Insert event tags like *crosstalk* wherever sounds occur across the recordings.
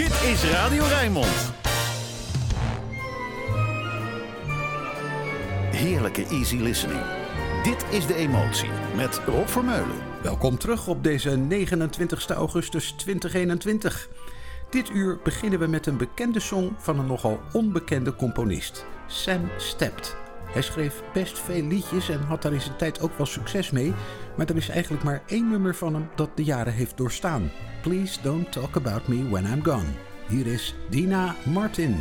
Dit is Radio Rijnmond. Heerlijke easy listening. Dit is De Emotie met Rob Vermeulen. Welkom terug op deze 29 augustus 2021. Dit uur beginnen we met een bekende song van een nogal onbekende componist, Sam Stept. Hij schreef best veel liedjes en had daar in zijn tijd ook wel succes mee, maar er is eigenlijk maar één nummer van hem dat de jaren heeft doorstaan. Please don't talk about me when I'm gone. Hier is Dina Martin.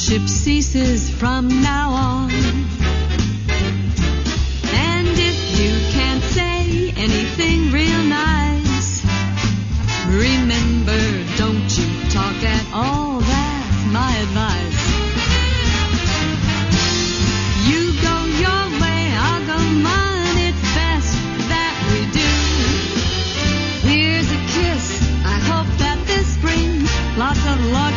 Friendship ceases from now on. And if you can't say anything real nice, remember, don't you talk at all. That's my advice. You go your way, I'll go mine. It's best that we do. Here's a kiss. I hope that this brings lots of luck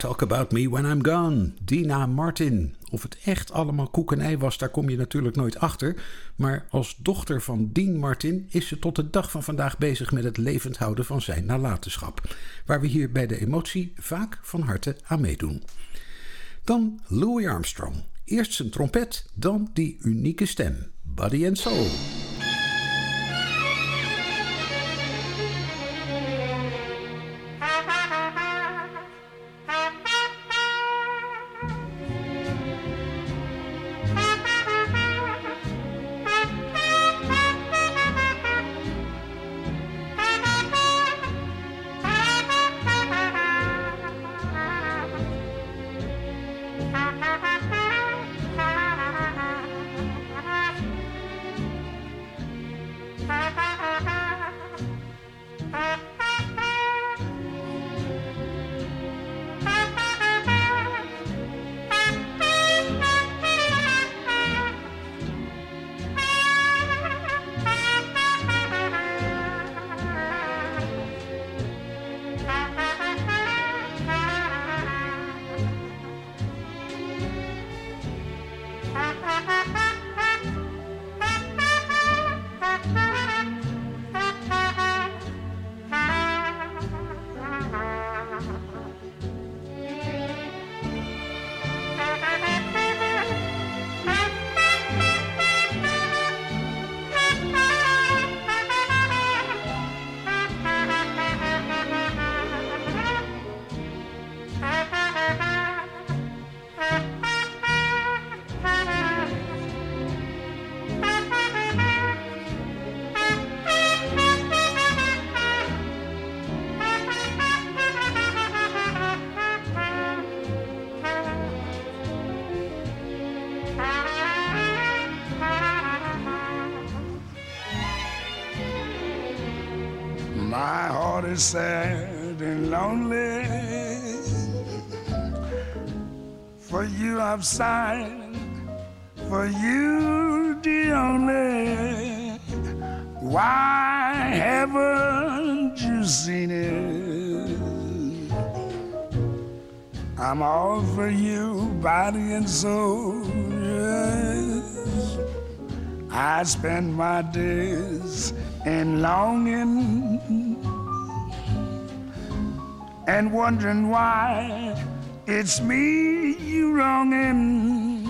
talk about me when I'm gone. Dina Martin. Of het echt allemaal koek en ei was, daar kom je natuurlijk nooit achter. Maar als dochter van Dean Martin is ze tot de dag van vandaag bezig met het levend houden van zijn nalatenschap. Waar we hier bij de emotie vaak van harte aan meedoen. Dan Louis Armstrong. Eerst zijn trompet, dan die unieke stem. Body and Soul. Is sad and lonely. For you I've sighed, for you the only. Why haven't you seen it? I'm all for you, body and soul. Yes. I spend my days in longing and wondering why it's me you wronging.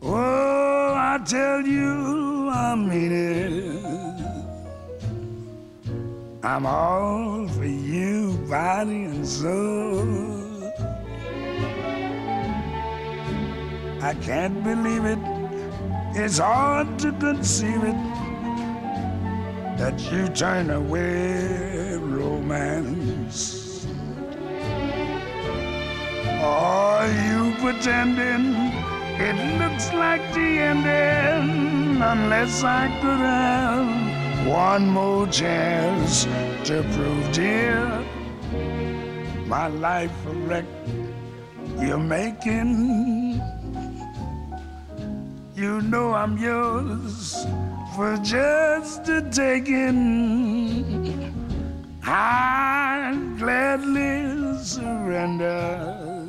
Oh, I tell you, I mean it. I'm all for you, body and soul. I can't believe it. It's hard to conceive it that you turn away romance. Are you pretending it looks like the ending? Unless I could have one more chance to prove, dear, my life a wreck you're making. You know I'm yours for just the taking. I'd gladly surrender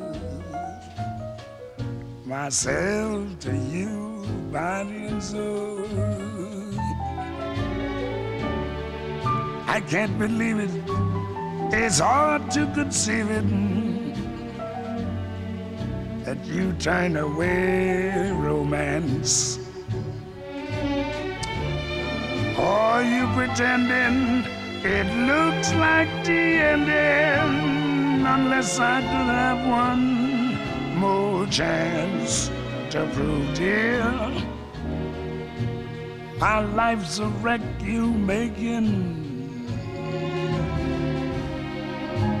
myself to you, body and soul. I can't believe it. It's hard to conceive it that you turn away romance. Are you pretending it looks like the ending? Unless I could have one more chance to prove, dear, my life's a wreck you making.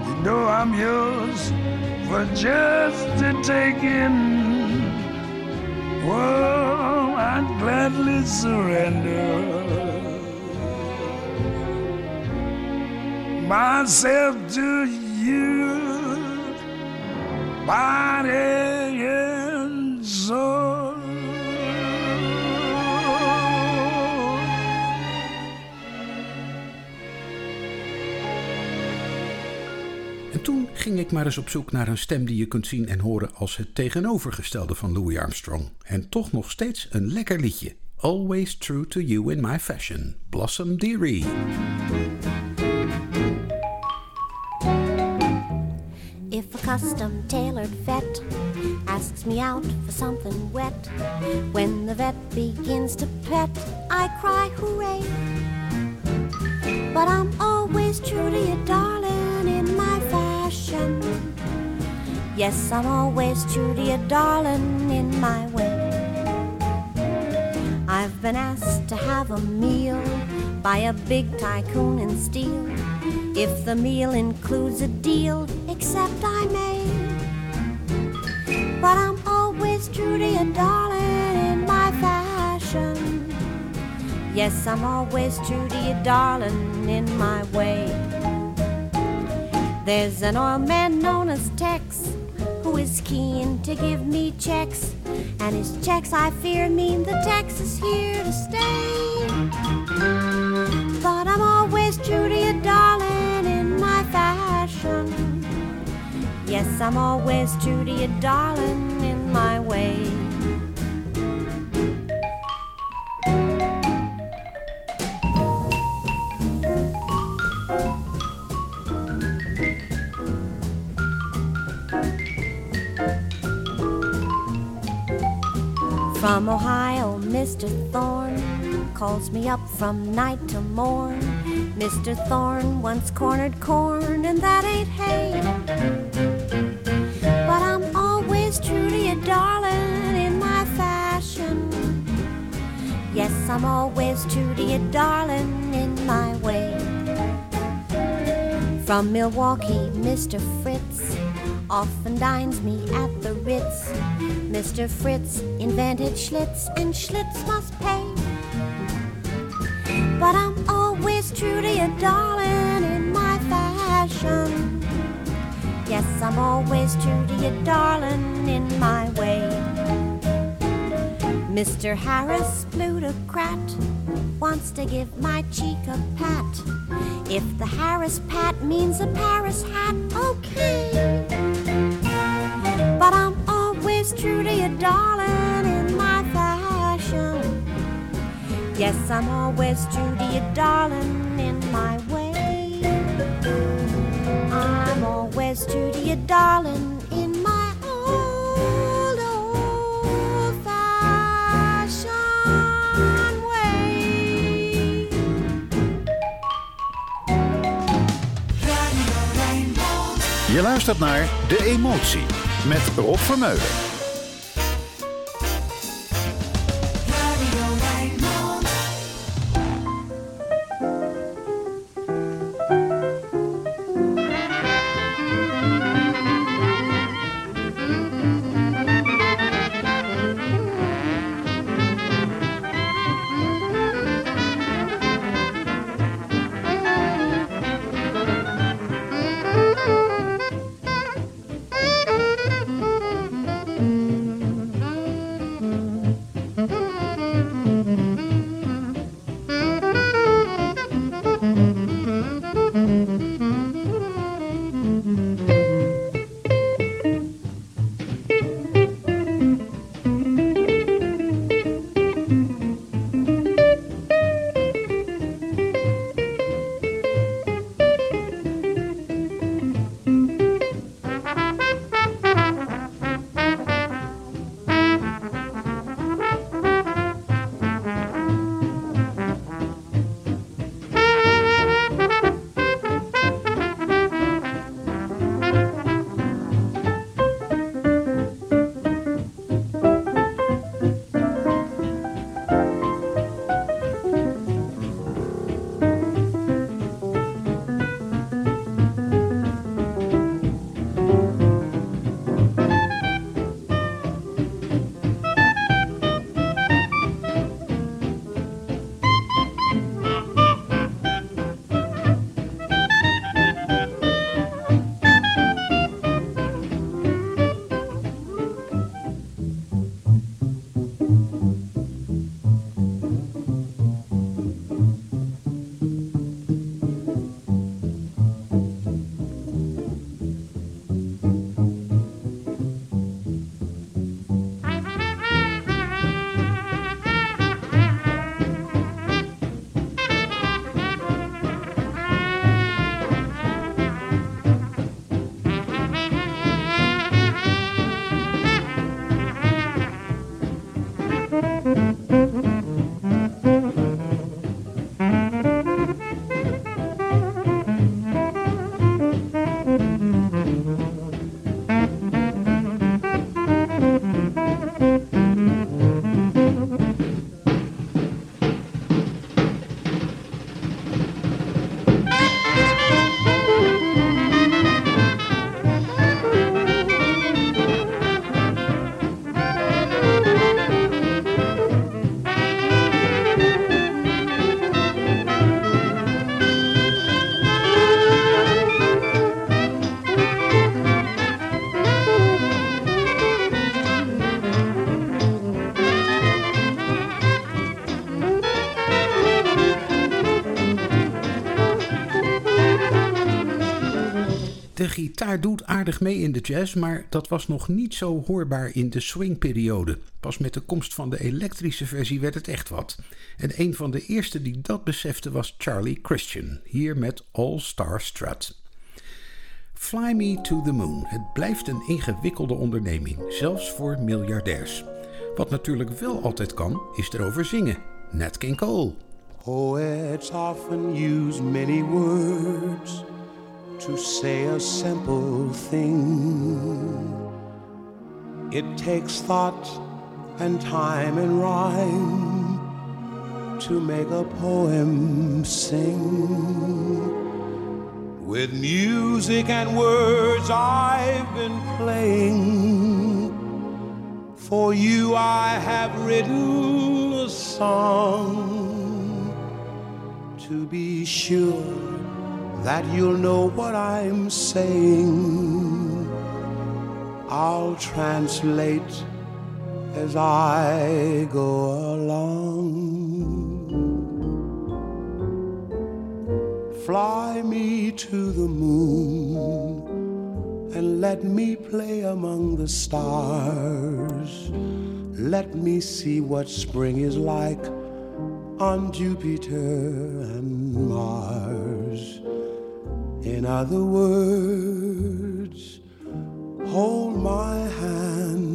You know I'm yours for just the taking. Whoa, I'd gladly surrender myself to you, body and soul. En toen ging ik maar eens op zoek naar een stem die je kunt zien en horen als het tegenovergestelde van Louis Armstrong. En toch nog steeds een lekker liedje. Always True to You in My Fashion. Blossom Dearie. Custom tailored vet asks me out for something wet, when the vet begins to pet, I cry hooray. But I'm always true to you, darling, in my fashion. Yes, I'm always true to you, darling, in my way. I've been asked to have a meal by a big tycoon in steel. If the meal includes a deal, except I may. But I'm always true to you, darling, in my fashion. Yes, I'm always true to you, darling, in my way. There's an oil man known as Tex who is keen to give me checks. And his checks, I fear, mean the Tex is here to stay. But I'm always true to you, darling, Yes, I'm always true to you, darling, in my way. From Ohio, Mr. Thorne calls me up from night to morn Mr. Thorne once cornered corn, and that ain't hay. But I'm always true to you, darling, in my fashion. Yes, I'm always true to you, darling, in my way. From Milwaukee, Mr. Fritz often dines me at the Ritz. Mr. Fritz invented Schlitz, and Schlitz must pay. But I'm true to you, darling, in my fashion. Yes, I'm always true to you, darling, in my way. Mr. Harris, plutocrat, wants to give my cheek a pat. If the Harris pat means a Paris hat, okay. But I'm always true to you, darling, Yes, I'm always true to you, darling, in my way. I'm always true to you, darling, in my old, old fashioned way. Je luistert naar De Emotie met Rob Vermeulen. Aardig mee in de jazz, maar dat was nog niet zo hoorbaar in de swingperiode. Pas met de komst van de elektrische versie werd het echt wat. En een van de eerste die dat besefte was Charlie Christian, hier met All Star Strut. Fly Me to the Moon. Het blijft een ingewikkelde onderneming, zelfs voor miljardairs. Wat natuurlijk wel altijd kan, is erover zingen. Nat King Cole. Poets often use many words to say a simple thing. It takes thought and time and rhyme to make a poem sing. With music and words I've been playing. For you I have written a song to be sure that you'll know what I'm saying. I'll translate as I go along. Fly me to the moon and let me play among the stars. Let me see what spring is like on Jupiter and Mars. In other words, hold my hand.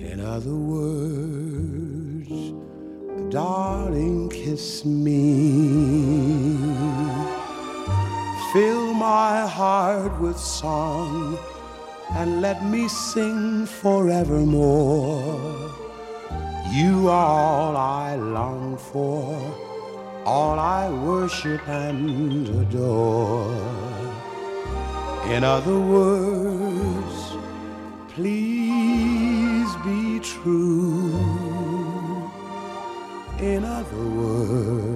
In other words, darling, kiss me. Fill my heart with song and let me sing forevermore. You are all I long for, all I worship and adore. In other words, please be true. In other words,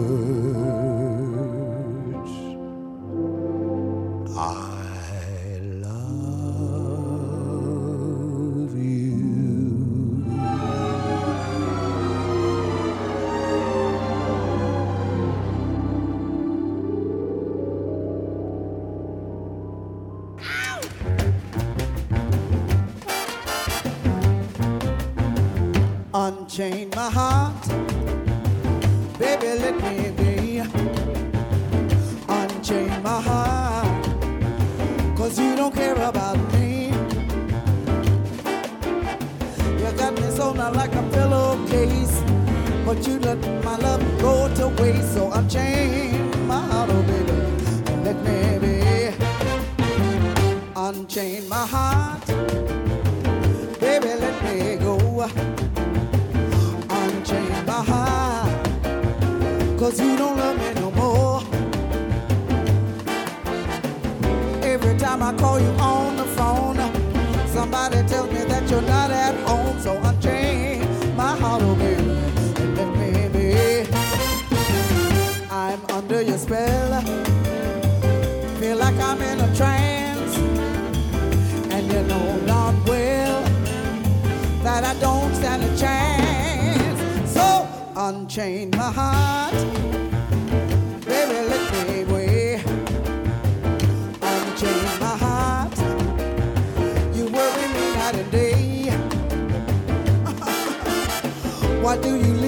Unchain my heart, baby, let me be. Unchain my heart, cause you don't care about me. You got me sewn out like a pillowcase, but you let my love go to waste. So unchain my heart, oh baby, let me be. Unchain my heart, Cause you don't love me no more. Every time I call you on the phone Somebody tells me that you're not at home. So unchain my heart, baby And let me be I'm under your spell. Feel like I'm in a trance unchain my heart, baby, let me away. Unchain my heart, you worry me night and day. *laughs* Why do you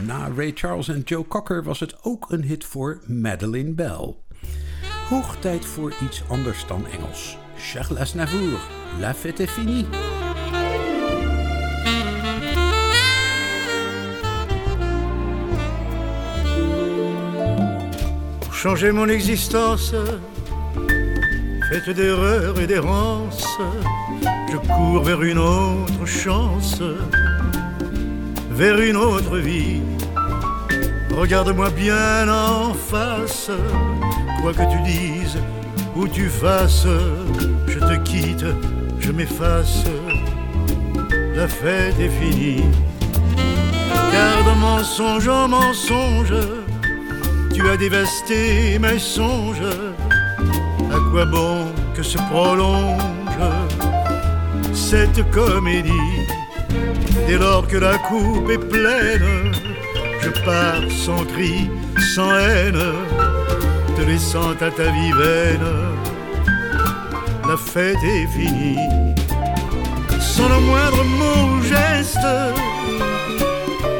Na Ray Charles en Joe Cocker was het ook een hit voor Madeleine Bell. Hoog tijd voor iets anders dan Engels. Charles Aznavour, La fête est finie. Changer mon existence, faite d'erreurs et d'errances, je cours vers une autre chance, vers une autre vie. Regarde-moi bien en face, quoi que tu dises ou tu fasses, je te quitte, je m'efface, la fête est finie. Car de mensonge en mensonge, tu as dévasté mes songes. À quoi bon que se prolonge cette comédie? Dès lors que la coupe est pleine, je pars sans cri, sans haine, te laissant à ta vie vaine. La fête est finie, sans le moindre mot ou geste.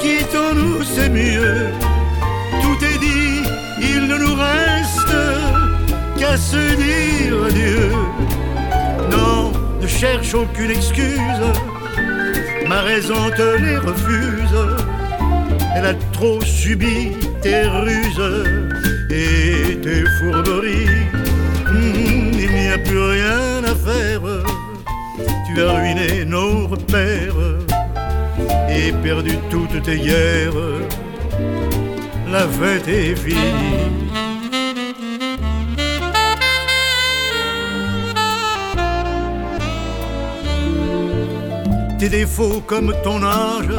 Quittons-nous, c'est mieux. Tout est dit, il ne nous reste qu'à se dire adieu. Non, ne cherche aucune excuse, ma raison te les refuse. Elle a trop subi tes ruses et tes fourberies. Hmm, il n'y a plus rien à faire, tu as ruiné nos repères et perdu toutes tes guerres. La fête est finie. Tes défauts comme ton âge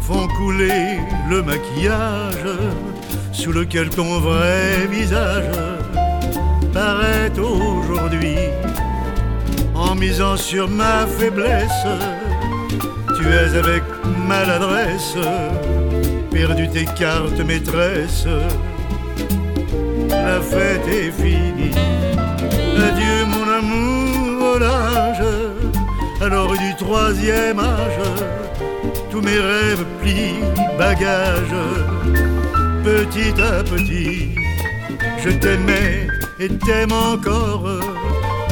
font couler le maquillage sous lequel ton vrai visage paraît aujourd'hui. En misant sur ma faiblesse, tu es avec maladresse perdu tes cartes maîtresses. La fête est finie. Adieu mon amour l'âge, alors du troisième âge, tous mes rêves plient bagages. Petit à petit, je t'aimais et t'aime encore,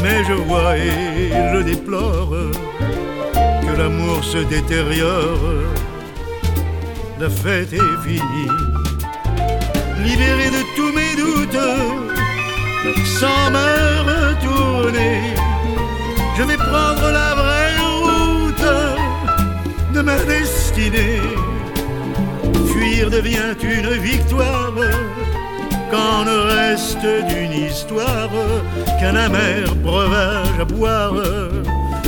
mais je vois et je déplore que l'amour se détériore. La fête est finie, libéré de tous mes doutes, sans me retourner, je vais prendre la vraie de ma destinée. Fuir devient une victoire quand ne reste d'une histoire qu'un amer breuvage à boire,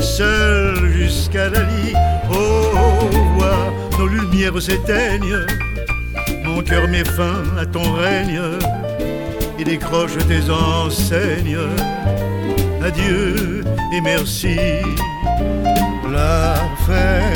seul jusqu'à la lit. Oh, vois, nos lumières s'éteignent, mon cœur met fin à ton règne et décroche tes enseignes. Adieu et merci, la fête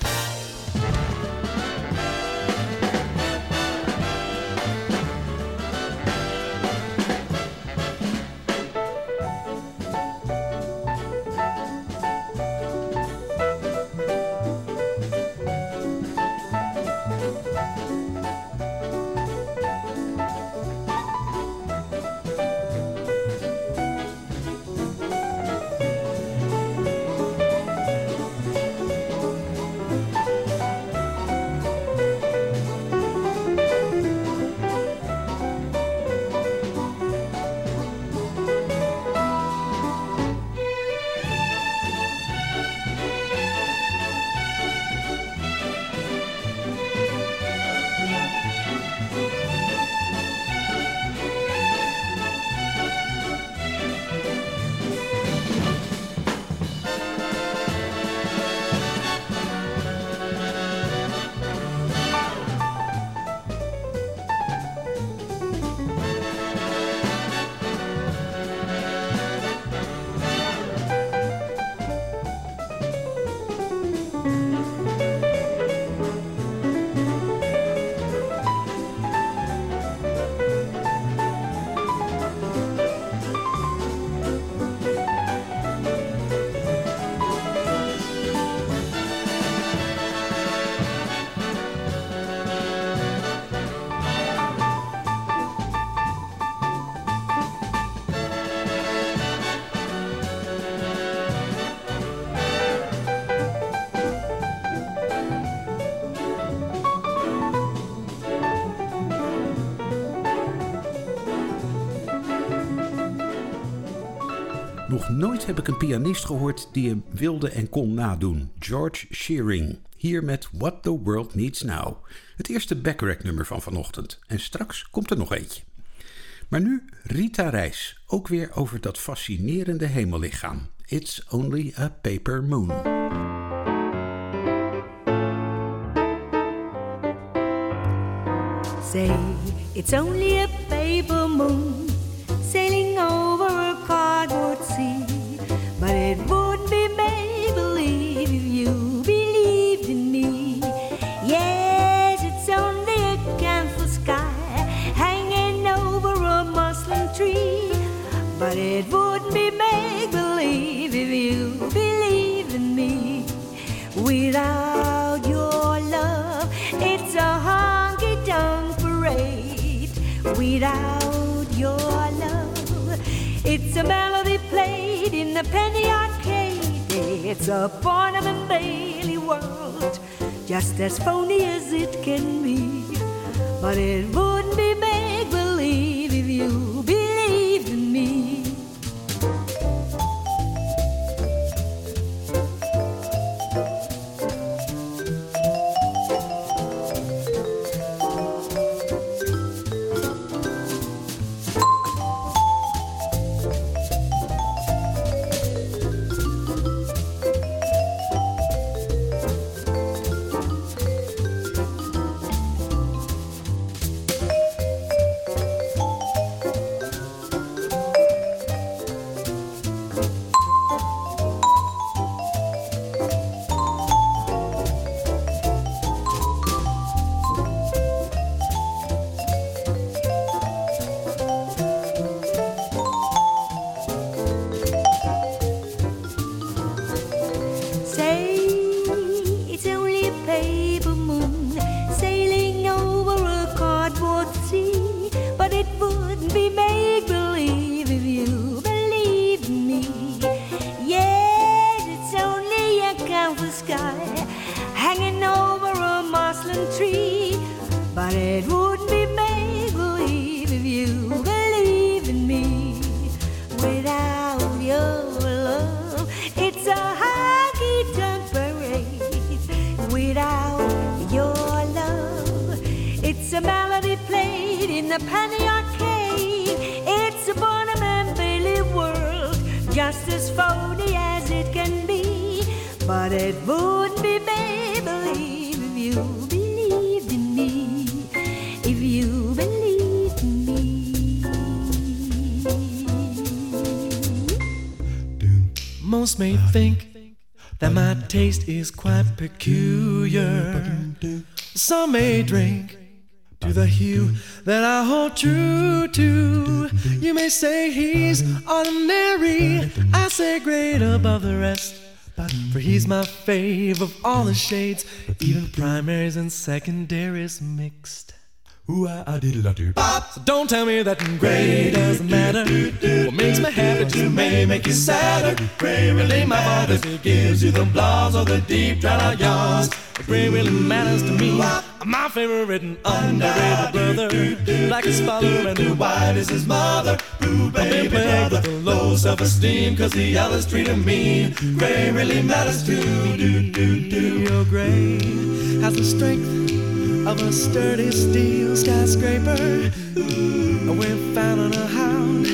Nog nooit heb ik een pianist gehoord die hem wilde en kon nadoen. George Shearing. Hier met What the World Needs Now. Het eerste Backrack nummer van vanochtend. En straks komt er nog eentje. Maar nu Rita Reis. Ook weer over dat fascinerende hemellichaam. It's only a paper moon. Say it's only a paper moon a melody played in the penny arcade. It's a Barnum and Bailey world, just as phony as it can be. But it wouldn't be peculiar. Some may drink to the hue that I hold true to. You may say he's ordinary, I say great above the rest. For he's my fave of all the shades, even primaries and secondaries mixed. Ooh, I, I did it, do. So don't tell me that gray doesn't matter. What makes me happy just may make you sadder. Gray really matters. It gives you the blahs or the deep dry yawns. But Gray really matters to me. My favorite and underrated brother. Black his father and the white is his mother. Ooh, baby, brother. The low self-esteem cause the others treat him mean. Gray really matters too. Do, do, do. Your gray has the strength of a sturdy steel skyscraper. Ooh, we're found on a hound.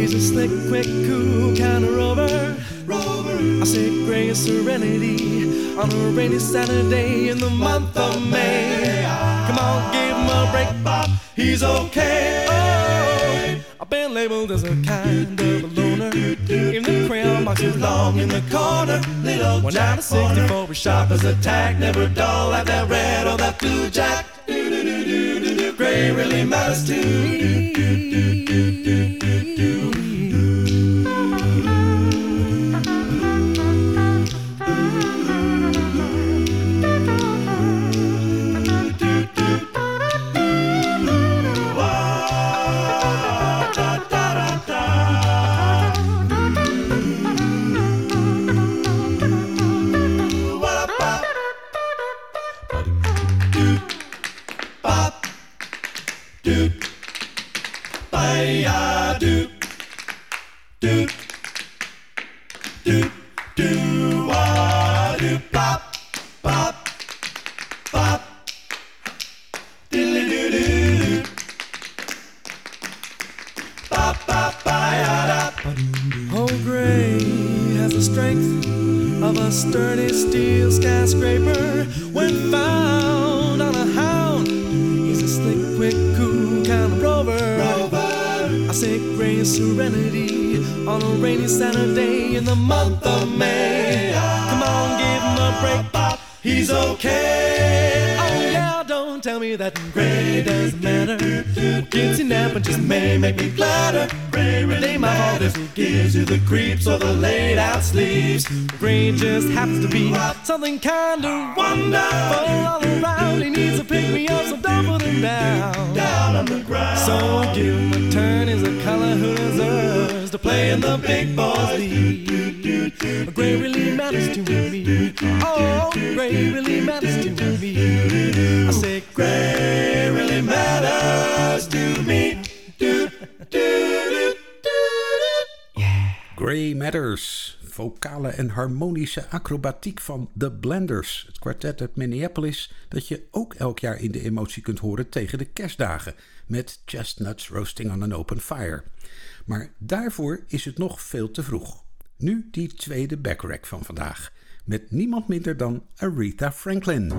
He's a slick, quick, cool kind of rover. Rover. I say gray serenity on a rainy Saturday in the month of May. Come on, give him a break, Bob. He's okay. Oh. I've been labeled as a kind of a loner. Even the crayon box is long in the corner. Little one out of 64 was sharp as a tack, never dull like that red or that blue jack. Gray really matters too. rain serenity on a rainy Saturday in the month of May. Come on, give him a break, Bob. He's okay that gray doesn't matter. It's nap but just may make me flatter. Gray really my heart if it gives you the creeps or the laid out sleeves. Gray just happens to be something kind of wonderful all around. He needs to pick me up, so don't put him down. Down on the ground. So I give him a turn. He's a color who deserves to play in the big boys' league. Gray really matters to me. Oh, gray really matters to me. I say gray really matters to me. Gray matters. Vocale en harmonische acrobatiek van The Blenders, het kwartet uit Minneapolis, dat je ook elk jaar in de emotie kunt horen tegen de kerstdagen met Chestnuts Roasting on an Open Fire. Maar daarvoor is het nog veel te vroeg. Nu die tweede backrack van vandaag. Met niemand minder dan Aretha Franklin.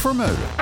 Vermeulen.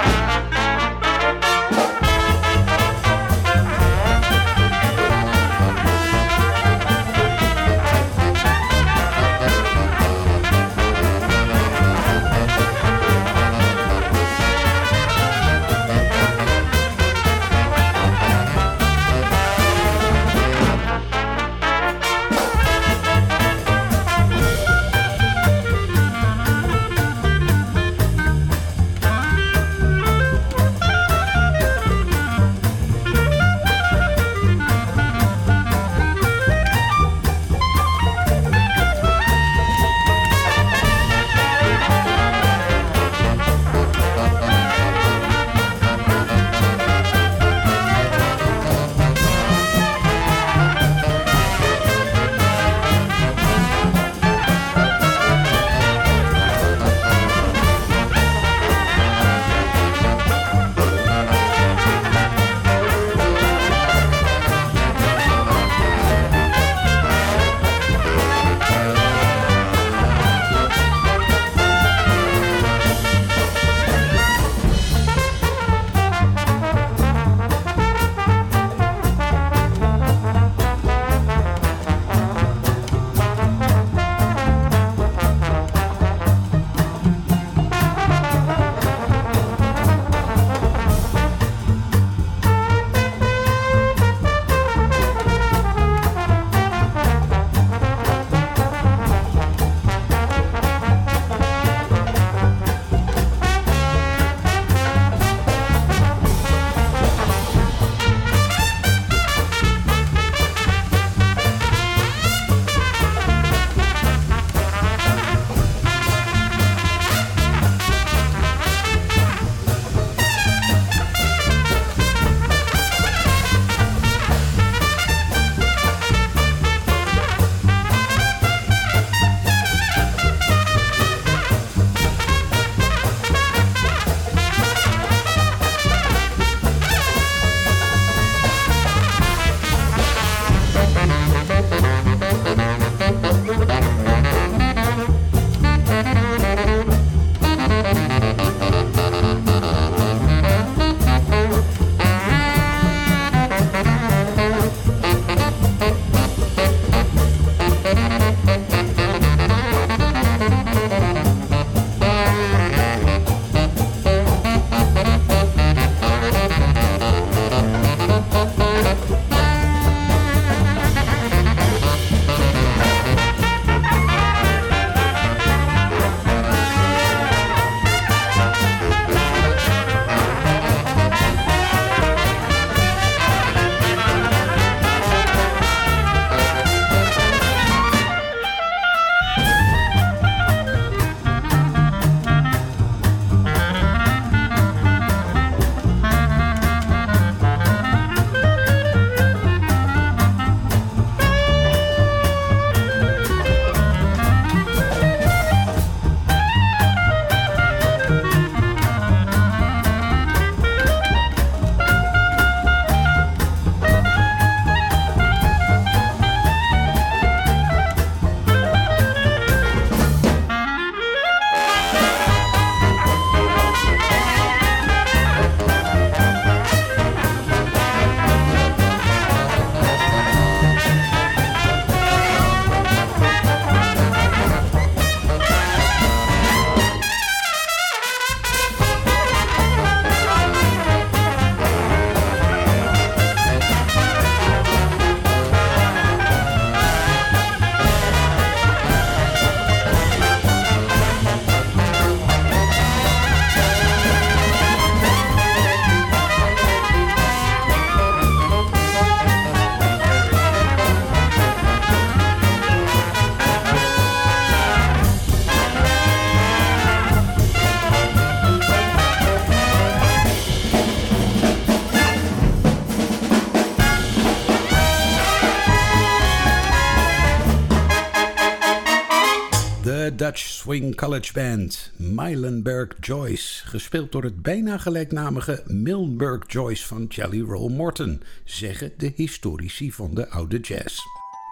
Dutch Swing College Band, Milenberg Joyce, gespeeld door het bijna gelijknamige Milnberg Joyce van Jelly Roll Morton, zeggen de historici van de oude jazz.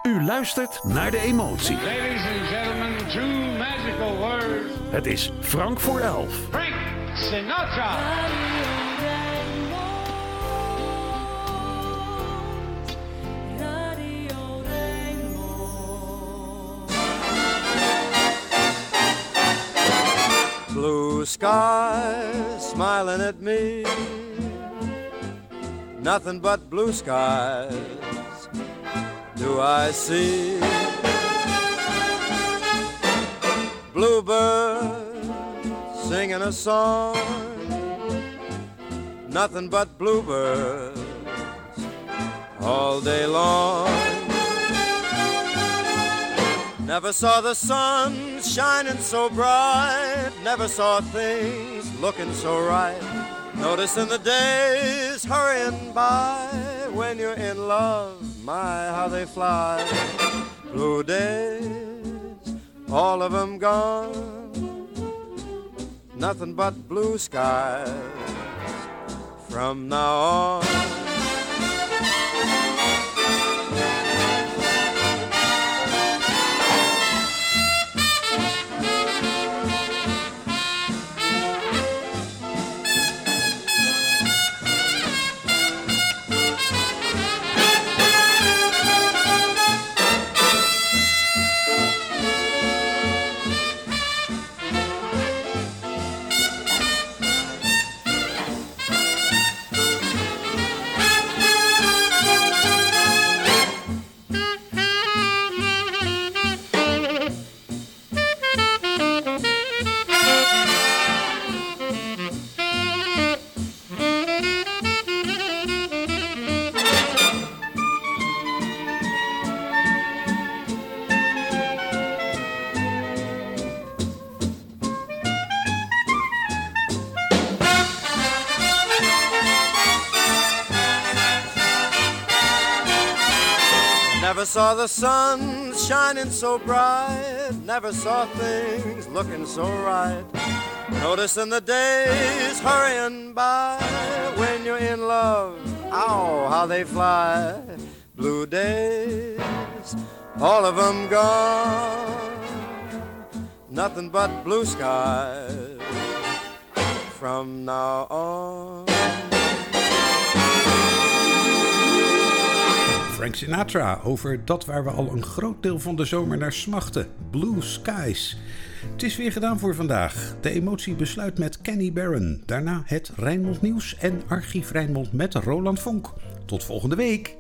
U luistert naar de emotie. Ladies and gentlemen, two magical words. Het is Frank voor elf. Frank Sinatra. Blue sky smiling at me. Nothing but blue skies do I see. Bluebird singing a song. Nothing but bluebirds all day long. Never saw the sun shining so bright. Never saw things looking so right. Noticing the days hurrying by. When you're in love, my, how they fly. Blue days, all of them gone. Nothing but blue skies from now on. Never saw the sun shining so bright. Never saw things looking so right. Noticing the days hurrying by. When you're in love, ow, how they fly. Blue days, all of them gone. Nothing but blue skies from now on. Frank Sinatra over dat waar we al een groot deel van de zomer naar smachten: Blue Skies. Het is weer gedaan voor vandaag. De emotie besluit met Kenny Barron. Daarna het Rijnmond Nieuws en Archief Rijnmond met Roland Vonk. Tot volgende week.